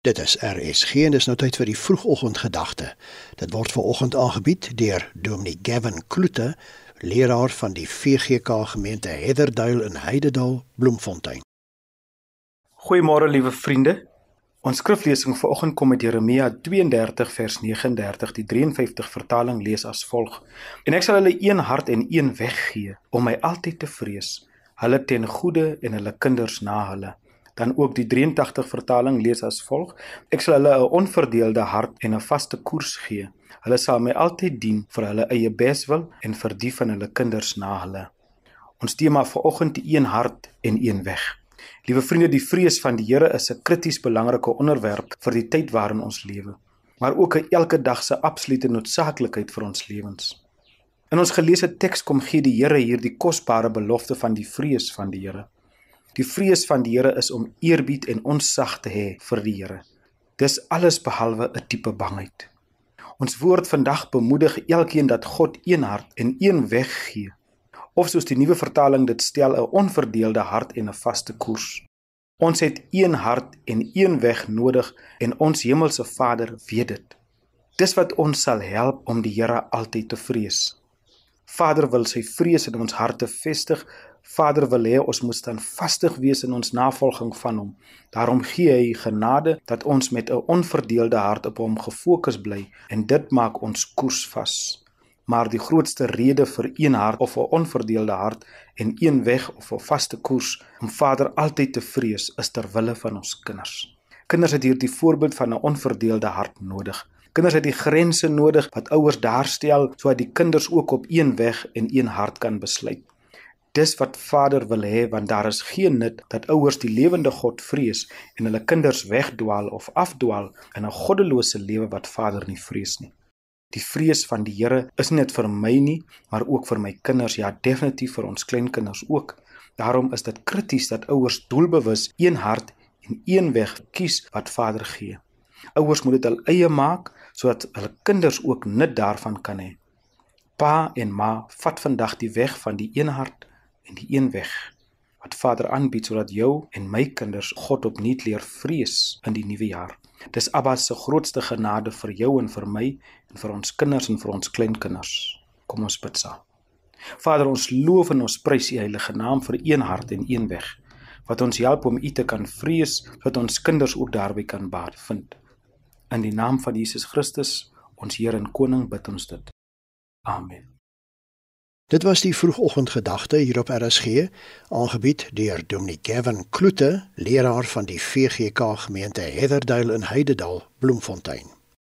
Dit is RSG en dis nou tyd vir die vroegoggendgedagte. Dit word ver oggend aangebied deur Dominee Gavin Kloete, leraar van die VGK gemeente Heatherduil in Heidedal, Bloemfontein. Goeiemôre liewe vriende. Ons skriflesing vir oggend kom uit Jeremia 32 vers 39. Die 53 vertaling lees as volg: En ek sal hulle een hart en een weg gee om my altyd te vrees, hulle ten goeie en hulle kinders na hulle dan ook die 83 vertaling lees as volg: Ek sal hulle 'n onverdeelde hart en 'n vaste koers gee. Hulle sal my altyd dien vir hulle eie beswil en vir die van hulle kinders na hulle. Ons tema vir oggend die een hart en een weg. Liewe vriende, die vrees van die Here is 'n krities belangrike onderwerp vir die tyd waarin ons lewe, maar ook 'n elke dag se absolute noodsaaklikheid vir ons lewens. In ons geleesde teks kom gee die Here hierdie kosbare belofte van die vrees van die Here. Die vrees van die Here is om eerbied en onsag te hê vir die Here. Dis alles behalwe 'n tipe bangheid. Ons woord vandag bemoedig elkeen dat God een hart en een weg gee. Of soos die nuwe vertaling dit stel, 'n onverdeelde hart en 'n vaste koers. Ons het een hart en een weg nodig en ons hemelse Vader weet dit. Dis wat ons sal help om die Here altyd te vrees. Vader wil sy vrees in ons harte vestig Vader wil hê ons moet dan vastig wees in ons navolging van hom. Daarom gee hy genade dat ons met 'n onverdeelde hart op hom gefokus bly en dit maak ons koers vas. Maar die grootste rede vir een hart of 'n onverdeelde hart en een weg of 'n vaste koers om Vader altyd te vrees is ter wille van ons kinders. Kinders het hierdie voorbeeld van 'n onverdeelde hart nodig. Kinders het die grense nodig wat ouers daar stel sodat die kinders ook op een weg en een hart kan besluit. Dis wat Vader wil hê want daar is geen nut dat ouers die lewende God vrees en hulle kinders wegdwaal of afdwaal in 'n goddelose lewe wat Vader nie vrees nie. Die vrees van die Here is nie net vir my nie, maar ook vir my kinders, ja definitief vir ons kleinkinders ook. Daarom is dit krities dat ouers doelbewus een hart en een weg kies wat Vader gee. Ouers moet dit hul eie maak sodat hulle kinders ook nut daarvan kan hê. Pa en ma, vat vandag die weg van die een hart en die een weg wat Vader aanbied sodat jou en my kinders God opnuut leer vrees in die nuwe jaar. Dis Abba se grootste genade vir jou en vir my en vir ons kinders en vir ons kleinkinders. Kom ons bid saam. Vader, ons loof en ons prys U heilige naam vir een hart en een weg wat ons help om U te kan vrees sodat ons kinders ook daarby kan baat vind. In die naam van Jesus Christus, ons Here en Koning, bid ons dit. Amen. Dit was die vroegoggendgedagte hier op RSG, aangebied deur Dominee Gavin Kloete, leraar van die VGK gemeente Heatherduil in Heidedal, Bloemfontein.